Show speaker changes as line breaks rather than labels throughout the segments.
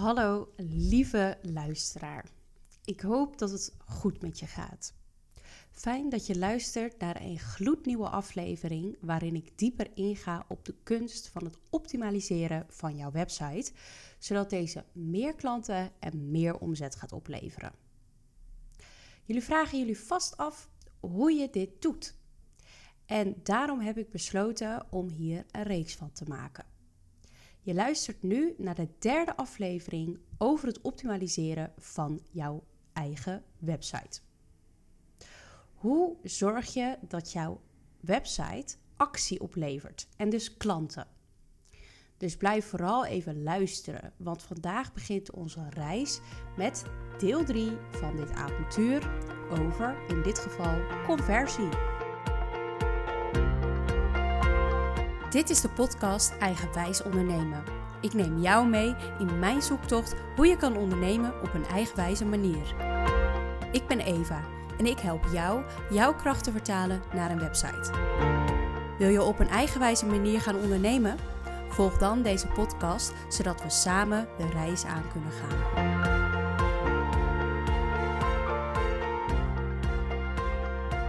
Hallo lieve luisteraar. Ik hoop dat het goed met je gaat. Fijn dat je luistert naar een gloednieuwe aflevering waarin ik dieper inga op de kunst van het optimaliseren van jouw website, zodat deze meer klanten en meer omzet gaat opleveren. Jullie vragen jullie vast af hoe je dit doet. En daarom heb ik besloten om hier een reeks van te maken. Je luistert nu naar de derde aflevering over het optimaliseren van jouw eigen website. Hoe zorg je dat jouw website actie oplevert en dus klanten? Dus blijf vooral even luisteren, want vandaag begint onze reis met deel 3 van dit avontuur over in dit geval conversie. Dit is de podcast Eigenwijs Ondernemen. Ik neem jou mee in mijn zoektocht hoe je kan ondernemen op een eigenwijze manier. Ik ben Eva en ik help jou jouw kracht te vertalen naar een website. Wil je op een eigenwijze manier gaan ondernemen? Volg dan deze podcast zodat we samen de reis aan kunnen gaan.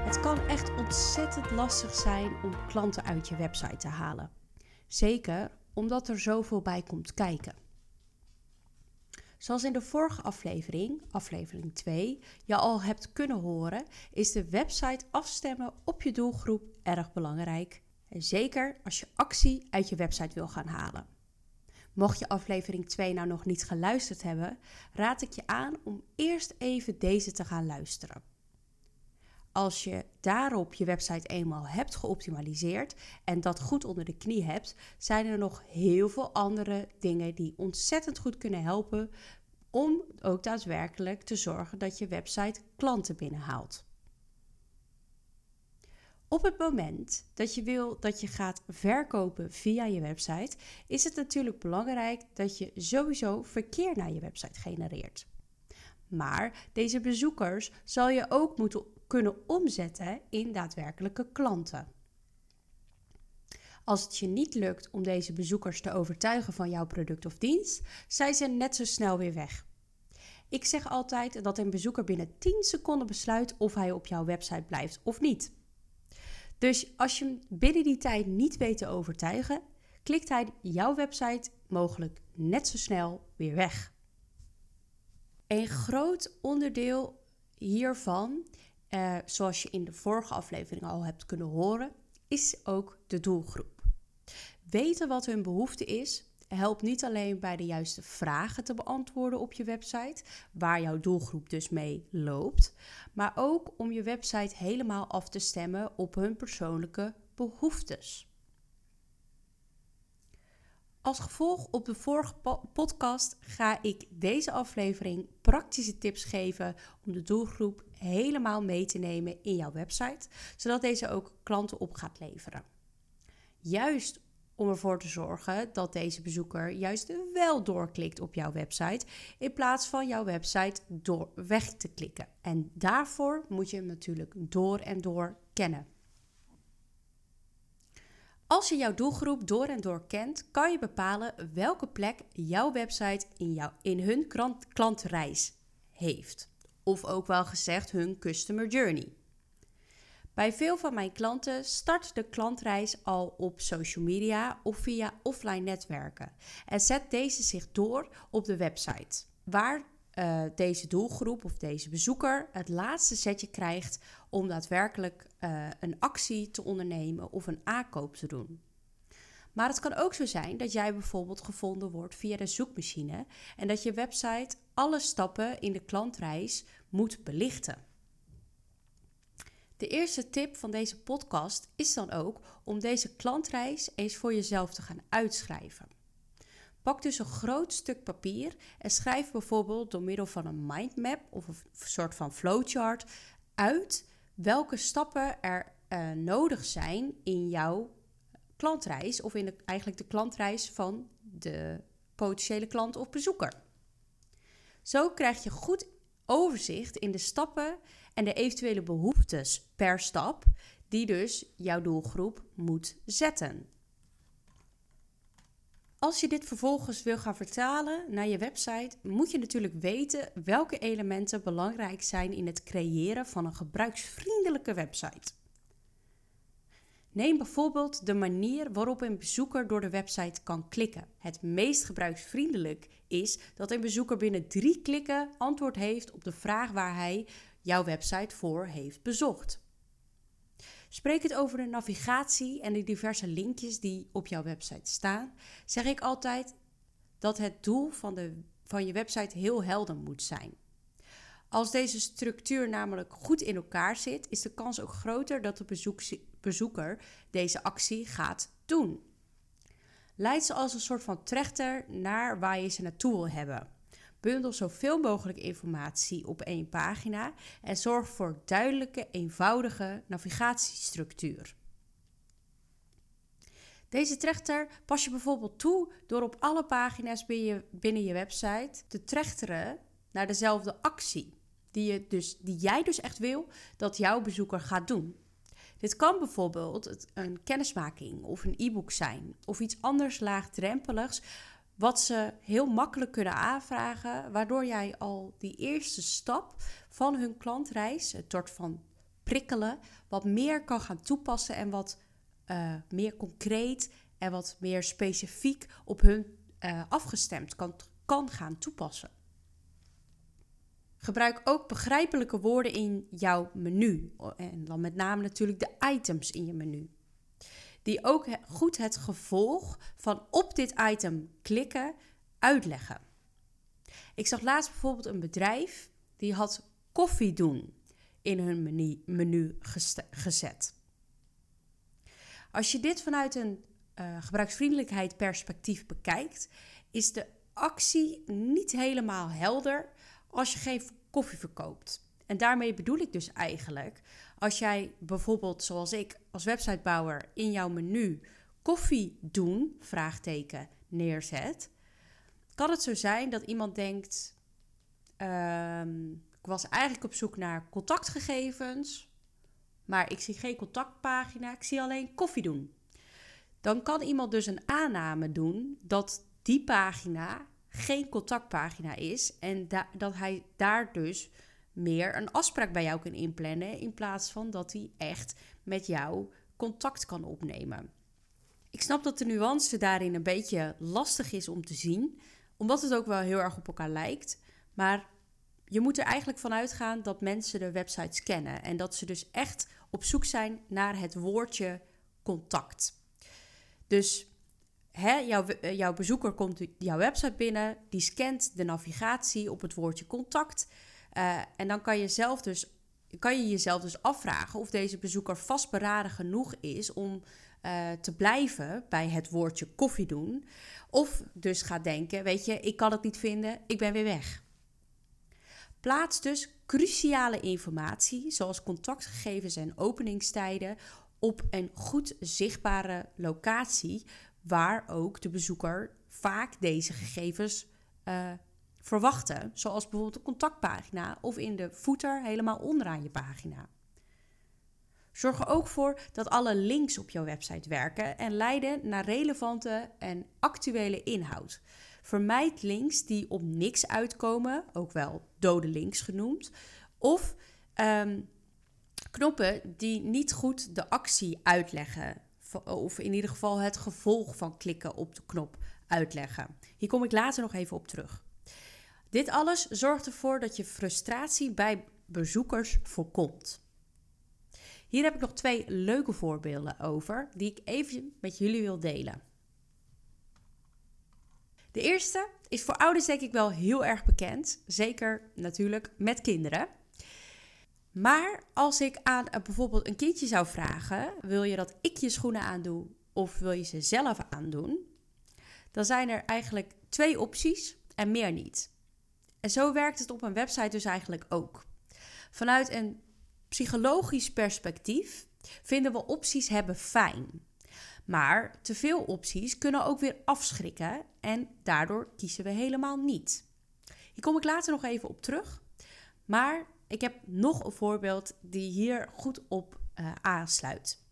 Het kan echt ontzettend lastig zijn om klanten uit je website te halen. Zeker omdat er zoveel bij komt kijken. Zoals in de vorige aflevering, aflevering 2, je al hebt kunnen horen, is de website afstemmen op je doelgroep erg belangrijk. Zeker als je actie uit je website wil gaan halen. Mocht je aflevering 2 nou nog niet geluisterd hebben, raad ik je aan om eerst even deze te gaan luisteren. Als je daarop je website eenmaal hebt geoptimaliseerd en dat goed onder de knie hebt, zijn er nog heel veel andere dingen die ontzettend goed kunnen helpen om ook daadwerkelijk te zorgen dat je website klanten binnenhaalt. Op het moment dat je wil dat je gaat verkopen via je website, is het natuurlijk belangrijk dat je sowieso verkeer naar je website genereert. Maar deze bezoekers zal je ook moeten kunnen omzetten in daadwerkelijke klanten. Als het je niet lukt om deze bezoekers te overtuigen van jouw product of dienst, zijn ze net zo snel weer weg. Ik zeg altijd dat een bezoeker binnen 10 seconden besluit of hij op jouw website blijft of niet. Dus als je hem binnen die tijd niet weet te overtuigen, klikt hij jouw website mogelijk net zo snel weer weg. Een groot onderdeel hiervan, eh, zoals je in de vorige aflevering al hebt kunnen horen, is ook de doelgroep. Weten wat hun behoefte is, helpt niet alleen bij de juiste vragen te beantwoorden op je website, waar jouw doelgroep dus mee loopt, maar ook om je website helemaal af te stemmen op hun persoonlijke behoeftes. Als gevolg op de vorige podcast ga ik deze aflevering praktische tips geven om de doelgroep helemaal mee te nemen in jouw website, zodat deze ook klanten op gaat leveren. Juist om ervoor te zorgen dat deze bezoeker juist wel doorklikt op jouw website in plaats van jouw website door weg te klikken. En daarvoor moet je hem natuurlijk door en door kennen. Als je jouw doelgroep door en door kent, kan je bepalen welke plek jouw website in, jouw, in hun klantreis heeft. Of ook wel gezegd hun customer journey. Bij veel van mijn klanten start de klantreis al op social media of via offline netwerken en zet deze zich door op de website, waar uh, deze doelgroep of deze bezoeker het laatste setje krijgt om daadwerkelijk uh, een actie te ondernemen of een aankoop te doen. Maar het kan ook zo zijn dat jij bijvoorbeeld gevonden wordt via de zoekmachine en dat je website alle stappen in de klantreis moet belichten. De eerste tip van deze podcast is dan ook om deze klantreis eens voor jezelf te gaan uitschrijven. Pak dus een groot stuk papier en schrijf bijvoorbeeld door middel van een mindmap of een soort van flowchart uit welke stappen er uh, nodig zijn in jouw klantreis of in de, eigenlijk de klantreis van de potentiële klant of bezoeker. Zo krijg je goed overzicht in de stappen en de eventuele behoeftes per stap die dus jouw doelgroep moet zetten. Als je dit vervolgens wil gaan vertalen naar je website, moet je natuurlijk weten welke elementen belangrijk zijn in het creëren van een gebruiksvriendelijke website. Neem bijvoorbeeld de manier waarop een bezoeker door de website kan klikken. Het meest gebruiksvriendelijk is dat een bezoeker binnen drie klikken antwoord heeft op de vraag waar hij jouw website voor heeft bezocht. Spreek het over de navigatie en de diverse linkjes die op jouw website staan, zeg ik altijd dat het doel van, de, van je website heel helder moet zijn. Als deze structuur namelijk goed in elkaar zit, is de kans ook groter dat de bezoeker deze actie gaat doen. Leid ze als een soort van trechter naar waar je ze naartoe wil hebben. Bundel zoveel mogelijk informatie op één pagina en zorg voor duidelijke, eenvoudige navigatiestructuur. Deze trechter pas je bijvoorbeeld toe door op alle pagina's binnen je website te trechteren naar dezelfde actie, die, je dus, die jij dus echt wil dat jouw bezoeker gaat doen. Dit kan bijvoorbeeld een kennismaking of een e-book zijn, of iets anders laagdrempeligs wat ze heel makkelijk kunnen aanvragen, waardoor jij al die eerste stap van hun klantreis, het soort van prikkelen, wat meer kan gaan toepassen en wat uh, meer concreet en wat meer specifiek op hun uh, afgestemd kan, kan gaan toepassen. Gebruik ook begrijpelijke woorden in jouw menu. En dan met name natuurlijk de items in je menu die ook goed het gevolg van op dit item klikken uitleggen. Ik zag laatst bijvoorbeeld een bedrijf die had koffie doen in hun menu, menu gezet. Als je dit vanuit een uh, gebruiksvriendelijkheid perspectief bekijkt, is de actie niet helemaal helder als je geen koffie verkoopt. En daarmee bedoel ik dus eigenlijk, als jij bijvoorbeeld zoals ik als websitebouwer in jouw menu koffie doen, vraagteken, neerzet, kan het zo zijn dat iemand denkt, um, ik was eigenlijk op zoek naar contactgegevens, maar ik zie geen contactpagina, ik zie alleen koffie doen. Dan kan iemand dus een aanname doen dat die pagina geen contactpagina is en dat hij daar dus meer een afspraak bij jou kan inplannen. In plaats van dat hij echt met jou contact kan opnemen. Ik snap dat de nuance daarin een beetje lastig is om te zien, omdat het ook wel heel erg op elkaar lijkt. Maar je moet er eigenlijk van uitgaan dat mensen de websites kennen en dat ze dus echt op zoek zijn naar het woordje contact. Dus hè, jouw, jouw bezoeker komt jouw website binnen, die scant de navigatie op het woordje contact. Uh, en dan kan je, zelf dus, kan je jezelf dus afvragen of deze bezoeker vastberaden genoeg is om uh, te blijven bij het woordje koffie doen. Of dus gaat denken, weet je, ik kan het niet vinden, ik ben weer weg. Plaats dus cruciale informatie, zoals contactgegevens en openingstijden, op een goed zichtbare locatie waar ook de bezoeker vaak deze gegevens uh, verwachten, zoals bijvoorbeeld de contactpagina of in de footer helemaal onderaan je pagina. Zorg er ook voor dat alle links op jouw website werken en leiden naar relevante en actuele inhoud. Vermijd links die op niks uitkomen, ook wel dode links genoemd, of um, knoppen die niet goed de actie uitleggen, of in ieder geval het gevolg van klikken op de knop uitleggen. Hier kom ik later nog even op terug. Dit alles zorgt ervoor dat je frustratie bij bezoekers voorkomt. Hier heb ik nog twee leuke voorbeelden over die ik even met jullie wil delen. De eerste is voor ouders denk ik wel heel erg bekend, zeker natuurlijk met kinderen. Maar als ik aan bijvoorbeeld een kindje zou vragen: wil je dat ik je schoenen aandoe of wil je ze zelf aandoen? Dan zijn er eigenlijk twee opties en meer niet. En zo werkt het op een website dus eigenlijk ook. Vanuit een psychologisch perspectief vinden we opties hebben fijn. Maar te veel opties kunnen ook weer afschrikken en daardoor kiezen we helemaal niet. Hier kom ik later nog even op terug. Maar ik heb nog een voorbeeld die hier goed op uh, aansluit.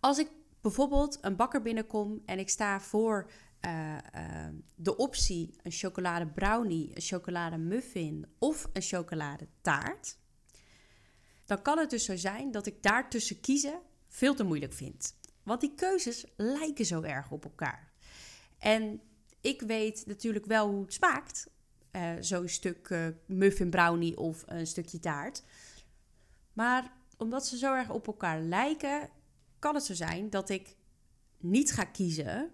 Als ik bijvoorbeeld een bakker binnenkom en ik sta voor uh, uh, de optie een chocolade brownie, een chocolade muffin of een chocoladetaart, dan kan het dus zo zijn dat ik daartussen kiezen veel te moeilijk vind. Want die keuzes lijken zo erg op elkaar. En ik weet natuurlijk wel hoe het smaakt. Uh, Zo'n stuk muffin brownie of een stukje taart. Maar omdat ze zo erg op elkaar lijken, kan het zo zijn dat ik niet ga kiezen.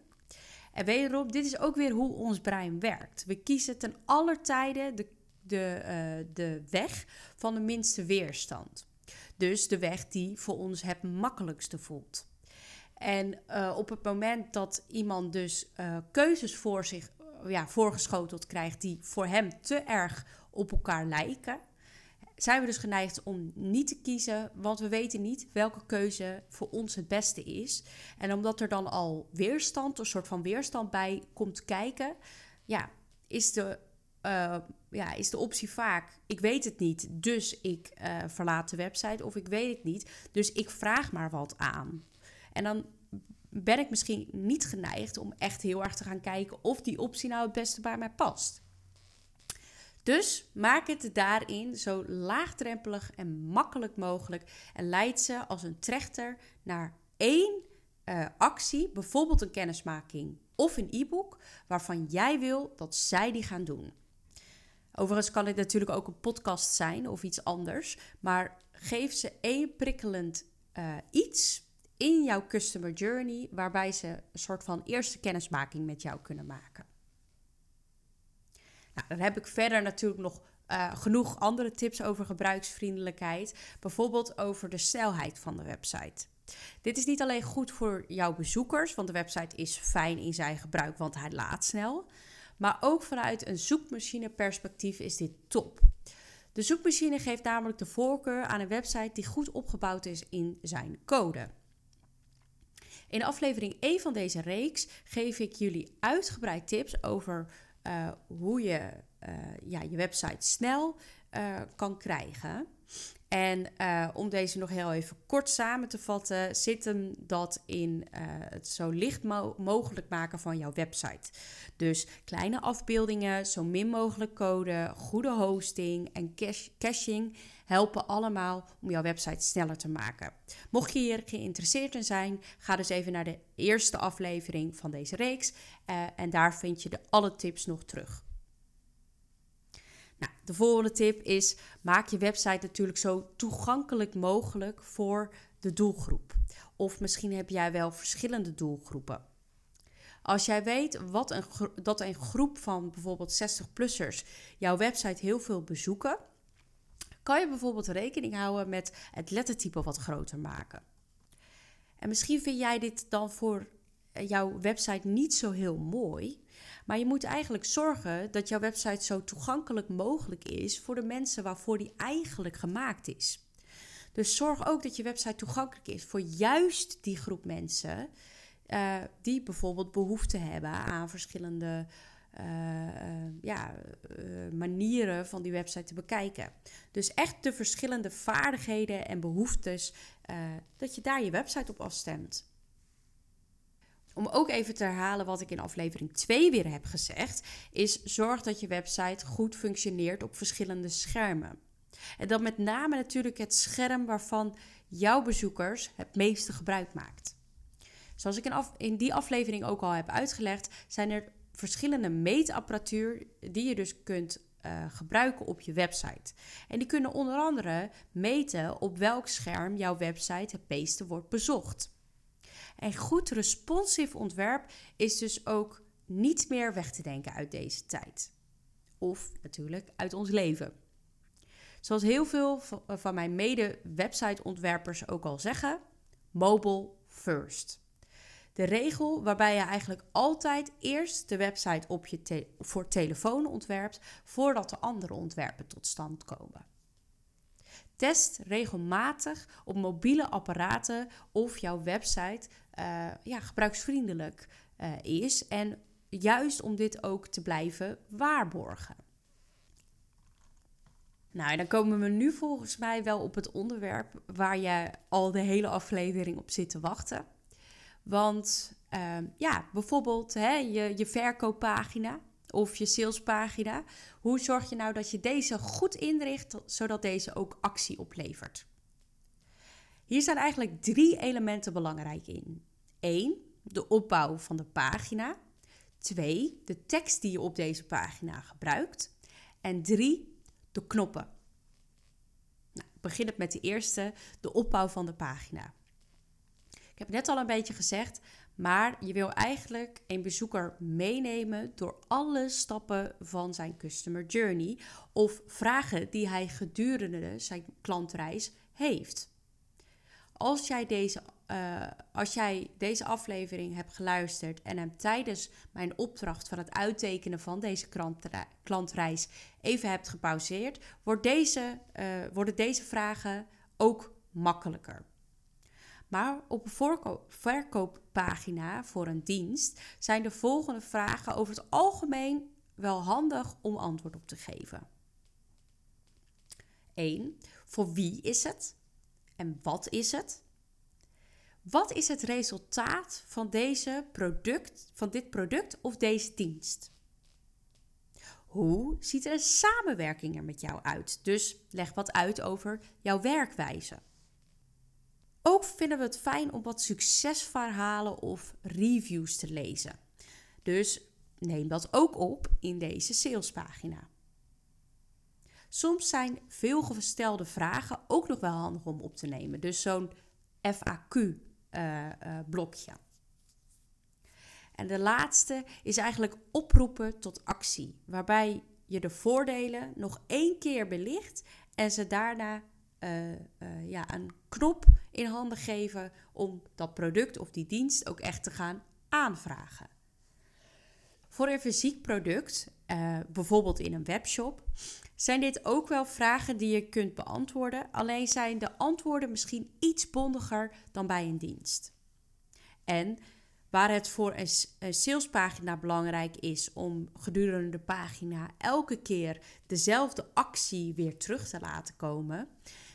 En wederom, dit is ook weer hoe ons brein werkt. We kiezen ten aller tijde de, de, uh, de weg van de minste weerstand. Dus de weg die voor ons het makkelijkste voelt. En uh, op het moment dat iemand dus uh, keuzes voor zich ja, voorgeschoteld krijgt die voor hem te erg op elkaar lijken, zijn we dus geneigd om niet te kiezen, want we weten niet welke keuze voor ons het beste is. En omdat er dan al weerstand, een soort van weerstand bij komt kijken, ja, is de, uh, ja, is de optie vaak: ik weet het niet, dus ik uh, verlaat de website, of ik weet het niet, dus ik vraag maar wat aan. En dan ben ik misschien niet geneigd om echt heel erg te gaan kijken of die optie nou het beste bij mij past. Dus maak het daarin zo laagdrempelig en makkelijk mogelijk en leid ze als een trechter naar één uh, actie, bijvoorbeeld een kennismaking of een e-book, waarvan jij wil dat zij die gaan doen. Overigens kan dit natuurlijk ook een podcast zijn of iets anders, maar geef ze één prikkelend uh, iets in jouw customer journey, waarbij ze een soort van eerste kennismaking met jou kunnen maken. Nou, dan heb ik verder natuurlijk nog uh, genoeg andere tips over gebruiksvriendelijkheid. Bijvoorbeeld over de snelheid van de website. Dit is niet alleen goed voor jouw bezoekers, want de website is fijn in zijn gebruik, want hij laat snel. Maar ook vanuit een zoekmachine-perspectief is dit top. De zoekmachine geeft namelijk de voorkeur aan een website die goed opgebouwd is in zijn code. In aflevering 1 van deze reeks geef ik jullie uitgebreid tips over uh, hoe je uh, ja, je website snel uh, kan krijgen. En om deze nog heel even kort samen te vatten, zit hem dat in het zo licht mo mogelijk maken van jouw website. Dus kleine afbeeldingen, zo min mogelijk code, goede hosting en caching helpen allemaal om jouw website sneller te maken. Mocht je hier geïnteresseerd in zijn, ga dus even naar de eerste aflevering van deze reeks uh, en daar vind je de alle tips nog terug. Nou, de volgende tip is: maak je website natuurlijk zo toegankelijk mogelijk voor de doelgroep. Of misschien heb jij wel verschillende doelgroepen. Als jij weet wat een dat een groep van bijvoorbeeld 60-plussers jouw website heel veel bezoeken, kan je bijvoorbeeld rekening houden met het lettertype wat groter maken. En misschien vind jij dit dan voor jouw website niet zo heel mooi. Maar je moet eigenlijk zorgen dat jouw website zo toegankelijk mogelijk is voor de mensen waarvoor die eigenlijk gemaakt is. Dus zorg ook dat je website toegankelijk is voor juist die groep mensen uh, die bijvoorbeeld behoefte hebben aan verschillende uh, ja, manieren van die website te bekijken. Dus echt de verschillende vaardigheden en behoeftes, dat je daar je website op afstemt. Om ook even te herhalen wat ik in aflevering 2 weer heb gezegd, is zorg dat je website goed functioneert op verschillende schermen. En dan met name natuurlijk het scherm waarvan jouw bezoekers het meeste gebruik maakt. Zoals ik in, in die aflevering ook al heb uitgelegd, zijn er verschillende meetapparatuur die je dus kunt uh, gebruiken op je website. En die kunnen onder andere meten op welk scherm jouw website het meeste wordt bezocht. En goed responsive ontwerp is dus ook niet meer weg te denken uit deze tijd. Of natuurlijk uit ons leven. Zoals heel veel van mijn mede-website-ontwerpers ook al zeggen: mobile first. De regel waarbij je eigenlijk altijd eerst de website op je voor telefoon ontwerpt voordat de andere ontwerpen tot stand komen. Test regelmatig op mobiele apparaten of jouw website uh, ja, gebruiksvriendelijk uh, is en juist om dit ook te blijven waarborgen. Nou, dan komen we nu volgens mij wel op het onderwerp waar je al de hele aflevering op zit te wachten. Want ehm, ja, bijvoorbeeld hè, je, je verkooppagina of je salespagina. Hoe zorg je nou dat je deze goed inricht, zodat deze ook actie oplevert? Hier zijn eigenlijk drie elementen belangrijk in. 1. De opbouw van de pagina. 2. De tekst die je op deze pagina gebruikt. En 3. De knoppen. Nou, begin het met de eerste, de opbouw van de pagina. Ik heb net al een beetje gezegd, maar je wil eigenlijk een bezoeker meenemen door alle stappen van zijn customer journey of vragen die hij gedurende zijn klantreis heeft. Als jij deze, uh, als jij deze aflevering hebt geluisterd en hem tijdens mijn opdracht van het uittekenen van deze klantreis even hebt gepauzeerd, wordt deze, uh, worden deze vragen ook makkelijker. Maar op een verkooppagina voor een dienst zijn de volgende vragen over het algemeen wel handig om antwoord op te geven. 1. Voor wie is het? En wat is het? Wat is het resultaat van, deze product, van dit product of deze dienst? Hoe ziet een samenwerking er met jou uit? Dus leg wat uit over jouw werkwijze. Ook vinden we het fijn om wat succesverhalen of reviews te lezen. Dus neem dat ook op in deze salespagina. Soms zijn veel gestelde vragen ook nog wel handig om op te nemen. Dus zo'n FAQ-blokje. Uh, uh, en de laatste is eigenlijk oproepen tot actie, waarbij je de voordelen nog één keer belicht en ze daarna uh, ja, een knop in handen geven om dat product of die dienst ook echt te gaan aanvragen. Voor een fysiek product, bijvoorbeeld in een webshop, zijn dit ook wel vragen die je kunt beantwoorden. Alleen zijn de antwoorden misschien iets bondiger dan bij een dienst. En waar het voor een salespagina belangrijk is om gedurende de pagina elke keer dezelfde actie weer terug te laten komen,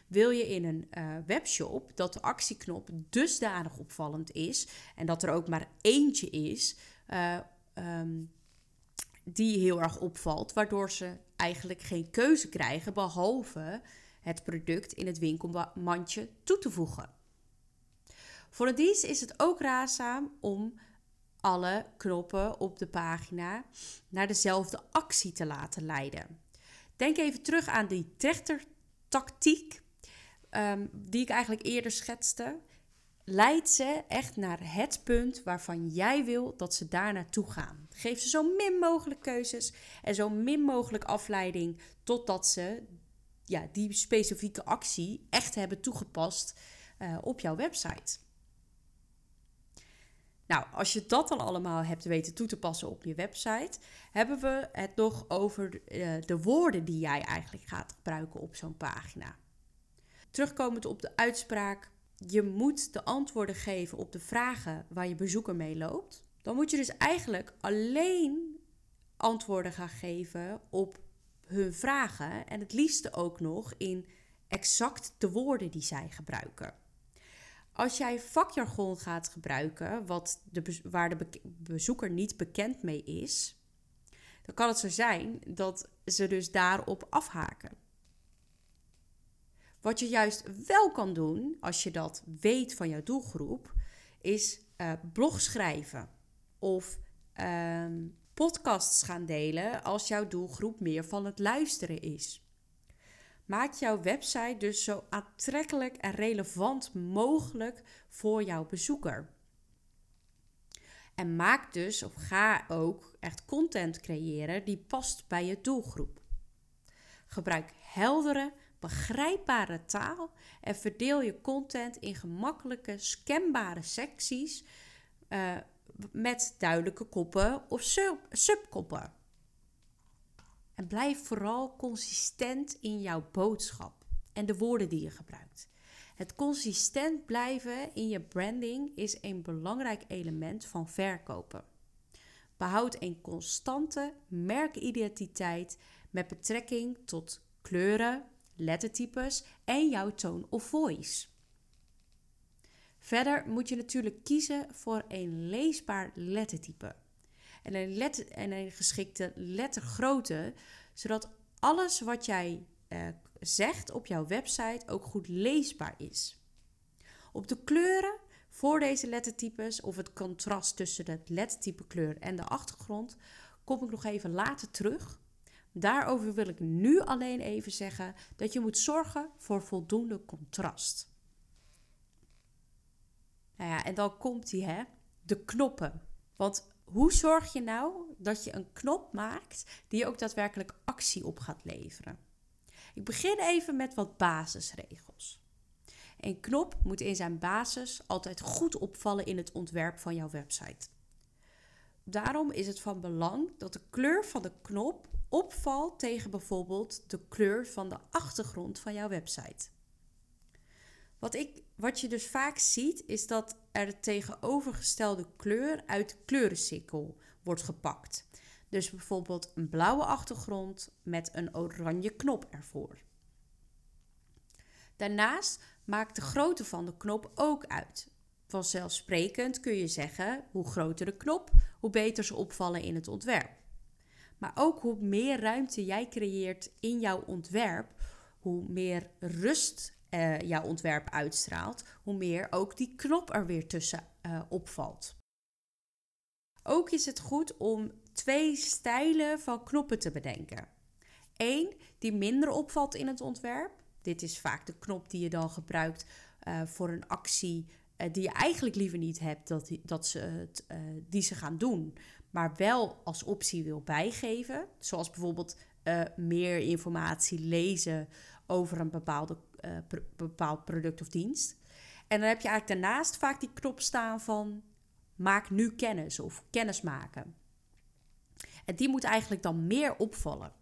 wil je in een uh, webshop dat de actieknop dusdanig opvallend is en dat er ook maar eentje is uh, um, die heel erg opvalt, waardoor ze eigenlijk geen keuze krijgen behalve het product in het winkelmandje toe te voegen. Voor een dienst is het ook raadzaam om alle knoppen op de pagina naar dezelfde actie te laten leiden. Denk even terug aan die trechtertactiek um, die ik eigenlijk eerder schetste, leidt ze echt naar het punt waarvan jij wil dat ze daar naartoe gaan. Geef ze zo min mogelijk keuzes en zo min mogelijk afleiding totdat ze ja, die specifieke actie echt hebben toegepast uh, op jouw website. Nou, als je dat dan allemaal hebt weten toe te passen op je website, hebben we het nog over de, uh, de woorden die jij eigenlijk gaat gebruiken op zo'n pagina. Terugkomend op de uitspraak, je moet de antwoorden geven op de vragen waar je bezoeker mee loopt. Dan moet je dus eigenlijk alleen antwoorden gaan geven op hun vragen. En het liefste ook nog in exact de woorden die zij gebruiken. Als jij vakjargon gaat gebruiken, wat de, waar de bezoeker niet bekend mee is, dan kan het zo zijn dat ze dus daarop afhaken. Wat je juist wel kan doen, als je dat weet van jouw doelgroep, is uh, blog schrijven of uh, podcasts gaan delen als jouw doelgroep meer van het luisteren is. Maak jouw website dus zo aantrekkelijk en relevant mogelijk voor jouw bezoeker. En maak dus of ga ook echt content creëren die past bij je doelgroep. Gebruik heldere, begrijpbare taal en verdeel je content in gemakkelijke, scambare secties uh, met duidelijke koppen of sub subkoppen. En blijf vooral consistent in jouw boodschap en de woorden die je gebruikt. Het consistent blijven in je branding is een belangrijk element van verkopen. Behoud een constante merkidentiteit met betrekking tot kleuren, lettertypes en jouw tone of voice. Verder moet je natuurlijk kiezen voor een leesbaar lettertype en een, letter, en een geschikte lettergrootte, zodat alles wat jij uh, zegt op jouw website ook goed leesbaar is. Op de kleuren voor deze lettertypes of het contrast tussen het lettertype kleur en de achtergrond kom ik nog even later terug. Daarover wil ik nu alleen even zeggen dat je moet zorgen voor voldoende contrast. Nou ja, en dan komt die, hè, de knoppen. Want hoe zorg je nou dat je een knop maakt die ook daadwerkelijk actie op gaat leveren? Ik begin even met wat basisregels. Een knop moet in zijn basis altijd goed opvallen in het ontwerp van jouw website. Daarom is het van belang dat de kleur van de knop opvalt tegen bijvoorbeeld de kleur van de achtergrond van jouw website. Wat, ik, wat je dus vaak ziet, is dat er de tegenovergestelde kleur uit de kleurencirkel wordt gepakt. Dus bijvoorbeeld een blauwe achtergrond met een oranje knop ervoor. Daarnaast maakt de grootte van de knop ook uit. Vanzelfsprekend kun je zeggen, hoe groter de knop, hoe beter ze opvallen in het ontwerp. Maar ook hoe meer ruimte jij creëert in jouw ontwerp, hoe meer rust uh, jouw ontwerp uitstraalt, hoe meer ook die knop er weer tussen uh, opvalt. Ook is het goed om twee stijlen van knoppen te bedenken. Eén die minder opvalt in het ontwerp. Dit is vaak de knop die je dan gebruikt uh, voor een actie die je eigenlijk liever niet hebt dat, die, dat ze het, die ze gaan doen, maar wel als optie wil bijgeven. Zoals bijvoorbeeld meer informatie lezen over een bepaalde uh, bepaald product of dienst. En dan heb je eigenlijk daarnaast vaak die knop staan van maak nu kennis of kennis maken. En die moet eigenlijk dan meer opvallen.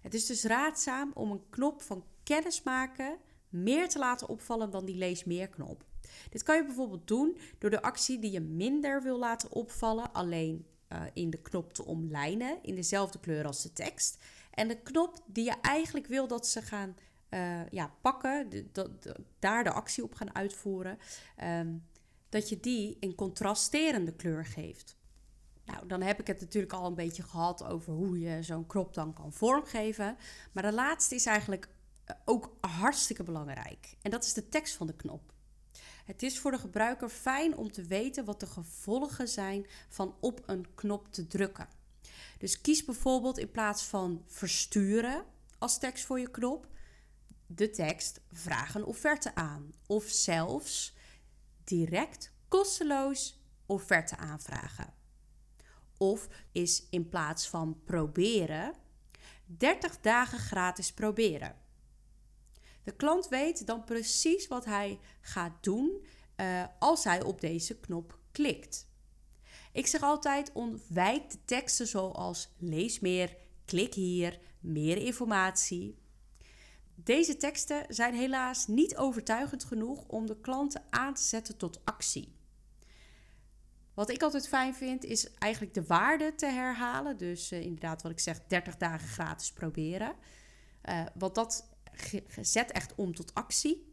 Het is dus raadzaam om een knop van kennis maken meer te laten opvallen dan die lees meer knop. Dit kan je bijvoorbeeld doen door de actie die je minder wil laten opvallen alleen uh, in de knop te omlijnen in dezelfde kleur als de tekst. En de knop die je eigenlijk wil dat ze gaan uh, ja, pakken, daar de actie op gaan uitvoeren, ehm, dat je die een contrasterende kleur geeft. Nou, dan heb ik het natuurlijk al een beetje gehad over hoe je zo'n knop dan kan vormgeven. Maar de laatste is eigenlijk eh, ook hartstikke belangrijk. En dat is de tekst van de knop. Het is voor de gebruiker fijn om te weten wat de gevolgen zijn van op een knop te drukken. Dus kies bijvoorbeeld in plaats van versturen als tekst voor je knop, de tekst vraag een offerte aan. Of zelfs direct kosteloos offerte aanvragen. Of is in plaats van proberen 30 dagen gratis proberen. De klant weet dan precies wat hij gaat doen uh, als hij op deze knop klikt. Ik zeg altijd: ontwijk de teksten zoals lees meer, klik hier, meer informatie. Deze teksten zijn helaas niet overtuigend genoeg om de klanten aan te zetten tot actie. Wat ik altijd fijn vind, is eigenlijk de waarde te herhalen. Dus uh, inderdaad, wat ik zeg, 30 dagen gratis proberen. Uh, want dat zet echt om tot actie.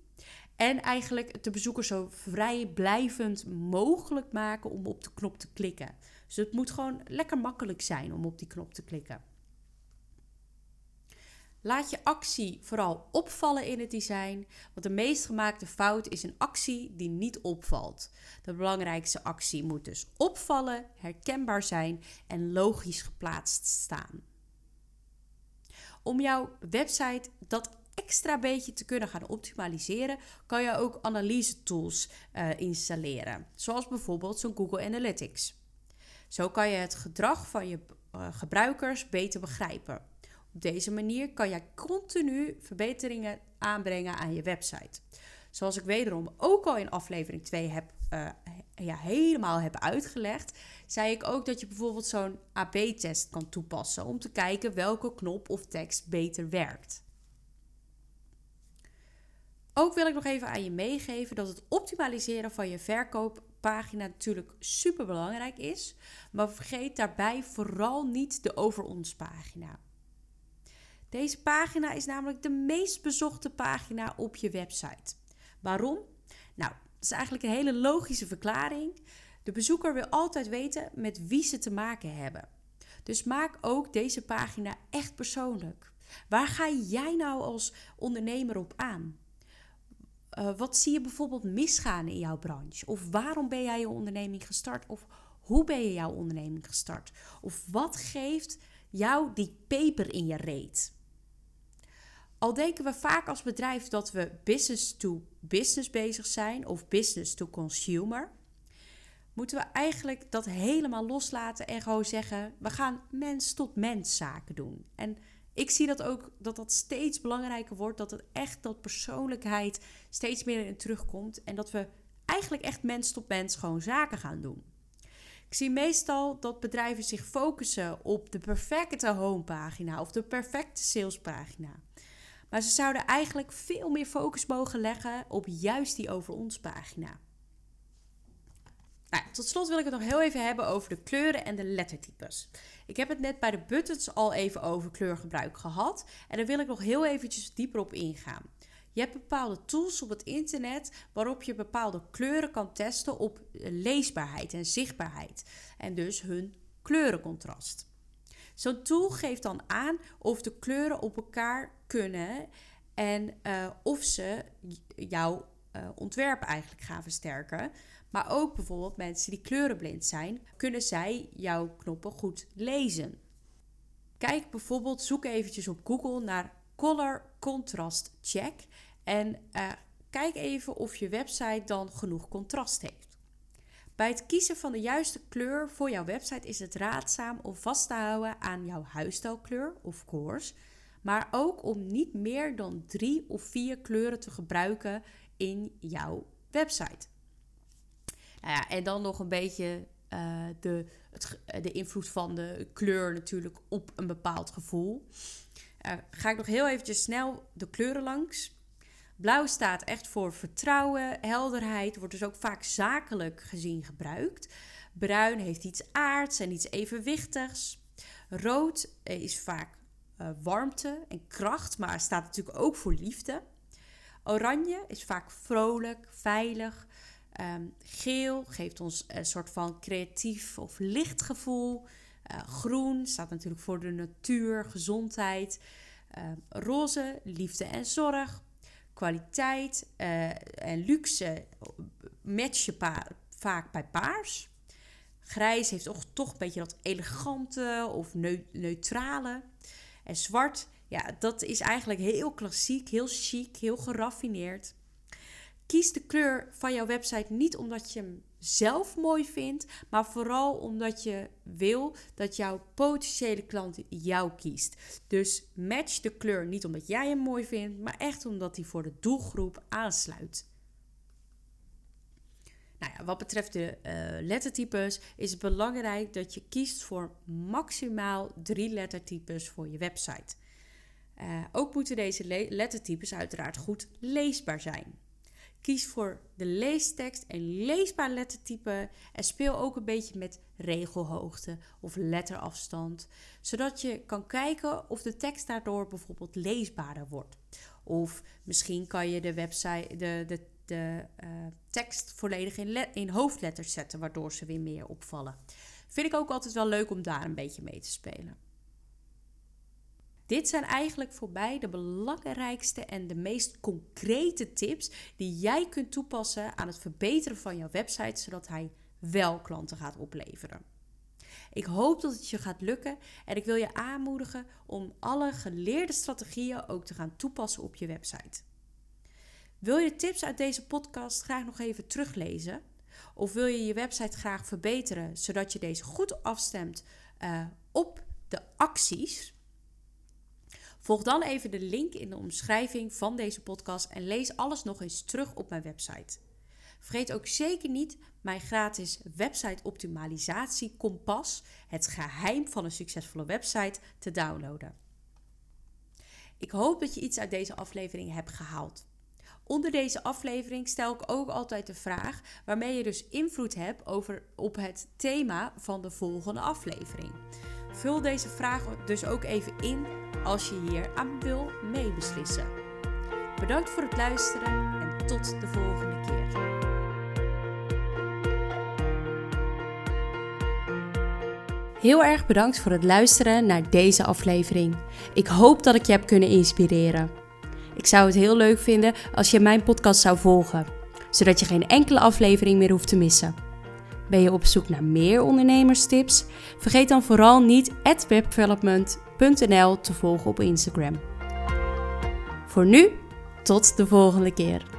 En eigenlijk de bezoeker zo vrijblijvend mogelijk maken om op de knop te klikken. Dus het moet gewoon lekker makkelijk zijn om op die knop te klikken. Laat je actie vooral opvallen in het design, want de meest gemaakte fout is een actie die niet opvalt. De belangrijkste actie moet dus opvallen, herkenbaar zijn en logisch geplaatst staan. Om jouw website dat extra beetje te kunnen gaan optimaliseren, kan je ook analyse tools uh, installeren, zoals bijvoorbeeld zo'n Google Analytics. Zo kan je het gedrag van je uh, gebruikers beter begrijpen. Op deze manier kan jij continu verbeteringen aanbrengen aan je website. Zoals ik wederom ook al in aflevering 2 heb, uh, ja, helemaal heb uitgelegd, zei ik ook dat je bijvoorbeeld zo'n AB-test kan toepassen om te kijken welke knop of tekst beter werkt. Ook wil ik nog even aan je meegeven dat het optimaliseren van je verkooppagina natuurlijk super belangrijk is. Maar vergeet daarbij vooral niet de over ons pagina. Deze pagina is namelijk de meest bezochte pagina op je website. Waarom? Nou, dat is eigenlijk een hele logische verklaring. De bezoeker wil altijd weten met wie ze te maken hebben. Dus maak ook deze pagina echt persoonlijk. Waar ga jij nou als ondernemer op aan? Uh, wat zie je bijvoorbeeld misgaan in jouw branche? Of waarom ben jij je onderneming gestart? Of hoe ben je jouw onderneming gestart? Of wat geeft jou die peper in je reet? Al denken we vaak als bedrijf dat we business to business bezig zijn of business to consumer, moeten we eigenlijk dat helemaal loslaten en gewoon zeggen: we gaan mens tot mens zaken doen. En ik zie dat ook dat dat steeds belangrijker wordt, dat het echt dat persoonlijkheid steeds meer in terugkomt en dat we eigenlijk echt mens tot mens gewoon zaken gaan doen. Ik zie meestal dat bedrijven zich focussen op de perfecte homepagina of de perfecte salespagina. Maar ze zouden eigenlijk veel meer focus mogen leggen op juist die over ons pagina. Nou, tot slot wil ik het nog heel even hebben over de kleuren en de lettertypes. Ik heb het net bij de buttons al even over kleurgebruik gehad. En daar wil ik nog heel eventjes dieper op ingaan. Je hebt bepaalde tools op het internet waarop je bepaalde kleuren kan testen op leesbaarheid en zichtbaarheid. En dus hun kleurencontrast. Zo'n tool geeft dan aan of de kleuren op elkaar kunnen en uh, of ze jouw uh, ontwerp eigenlijk gaan versterken. Maar ook bijvoorbeeld mensen die kleurenblind zijn, kunnen zij jouw knoppen goed lezen. Kijk bijvoorbeeld, zoek eventjes op Google naar Color Contrast Check en uh, kijk even of je website dan genoeg contrast heeft. Bij het kiezen van de juiste kleur voor jouw website is het raadzaam om vast te houden aan jouw huisstijlkleur, of course, maar ook om niet meer dan drie of vier kleuren te gebruiken in jouw website. Nou ja, en dan nog een beetje uh, de, het, de invloed van de kleur natuurlijk op een bepaald gevoel. Uh, ga ik nog heel eventjes snel de kleuren langs. Blauw staat echt voor vertrouwen, helderheid, wordt dus ook vaak zakelijk gezien gebruikt. Bruin heeft iets aards en iets evenwichtigs. Rood is vaak warmte en kracht, maar staat natuurlijk ook voor liefde. Oranje is vaak vrolijk, veilig. Um, geel geeft ons een soort van creatief of licht gevoel. Uh, groen staat natuurlijk voor de natuur, gezondheid. Uh, roze, liefde en zorg. Kwaliteit uh, en luxe match je vaak bij paars. Grijs heeft toch, toch een beetje dat elegante of neutrale. En zwart, ja, dat is eigenlijk heel klassiek, heel chic, heel geraffineerd. Kies de kleur van jouw website niet omdat je hem zelf mooi vindt, maar vooral omdat je wil dat jouw potentiële klant jou kiest. Dus match de kleur niet omdat jij hem mooi vindt, maar echt omdat hij voor de doelgroep aansluit. Nou ja, wat betreft de uh, lettertypes is het belangrijk dat je kiest voor maximaal drie lettertypes voor je website. Uh, ook moeten deze lettertypes uiteraard goed leesbaar zijn. Kies voor de leestekst en leesbaar lettertype en speel ook een beetje met regelhoogte of letterafstand, zodat je kan kijken of de tekst daardoor bijvoorbeeld leesbaarder wordt. Of misschien kan je de website, de, de, de uh, tekst volledig in, in hoofdletters zetten, waardoor ze weer meer opvallen. Vind ik ook altijd wel leuk om daar een beetje mee te spelen. Dit zijn eigenlijk voor mij de belangrijkste en de meest concrete tips die jij kunt toepassen aan het verbeteren van jouw website, zodat hij wel klanten gaat opleveren. Ik hoop dat het je gaat lukken en ik wil je aanmoedigen om alle geleerde strategieën ook te gaan toepassen op je website. Wil je tips uit deze podcast graag nog even teruglezen? Of wil je je website graag verbeteren zodat je deze goed afstemt uh, op de acties? Volg dan even de link in de omschrijving van deze podcast en lees alles nog eens terug op mijn website. Vergeet ook zeker niet mijn gratis website optimalisatie kompas, het geheim van een succesvolle website, te downloaden. Ik hoop dat je iets uit deze aflevering hebt gehaald. Onder deze aflevering stel ik ook altijd de vraag waarmee je dus invloed hebt over, op het thema van de volgende aflevering. Vul deze vragen dus ook even in als je hier aan wil meebeslissen. Bedankt voor het luisteren en tot de volgende keer. Heel erg bedankt voor het luisteren naar deze aflevering. Ik hoop dat ik je heb kunnen inspireren. Ik zou het heel leuk vinden als je mijn podcast zou volgen, zodat je geen enkele aflevering meer hoeft te missen. Ben je op zoek naar meer ondernemerstips? Vergeet dan vooral niet webdevelopment.nl te volgen op Instagram. Voor nu, tot de volgende keer.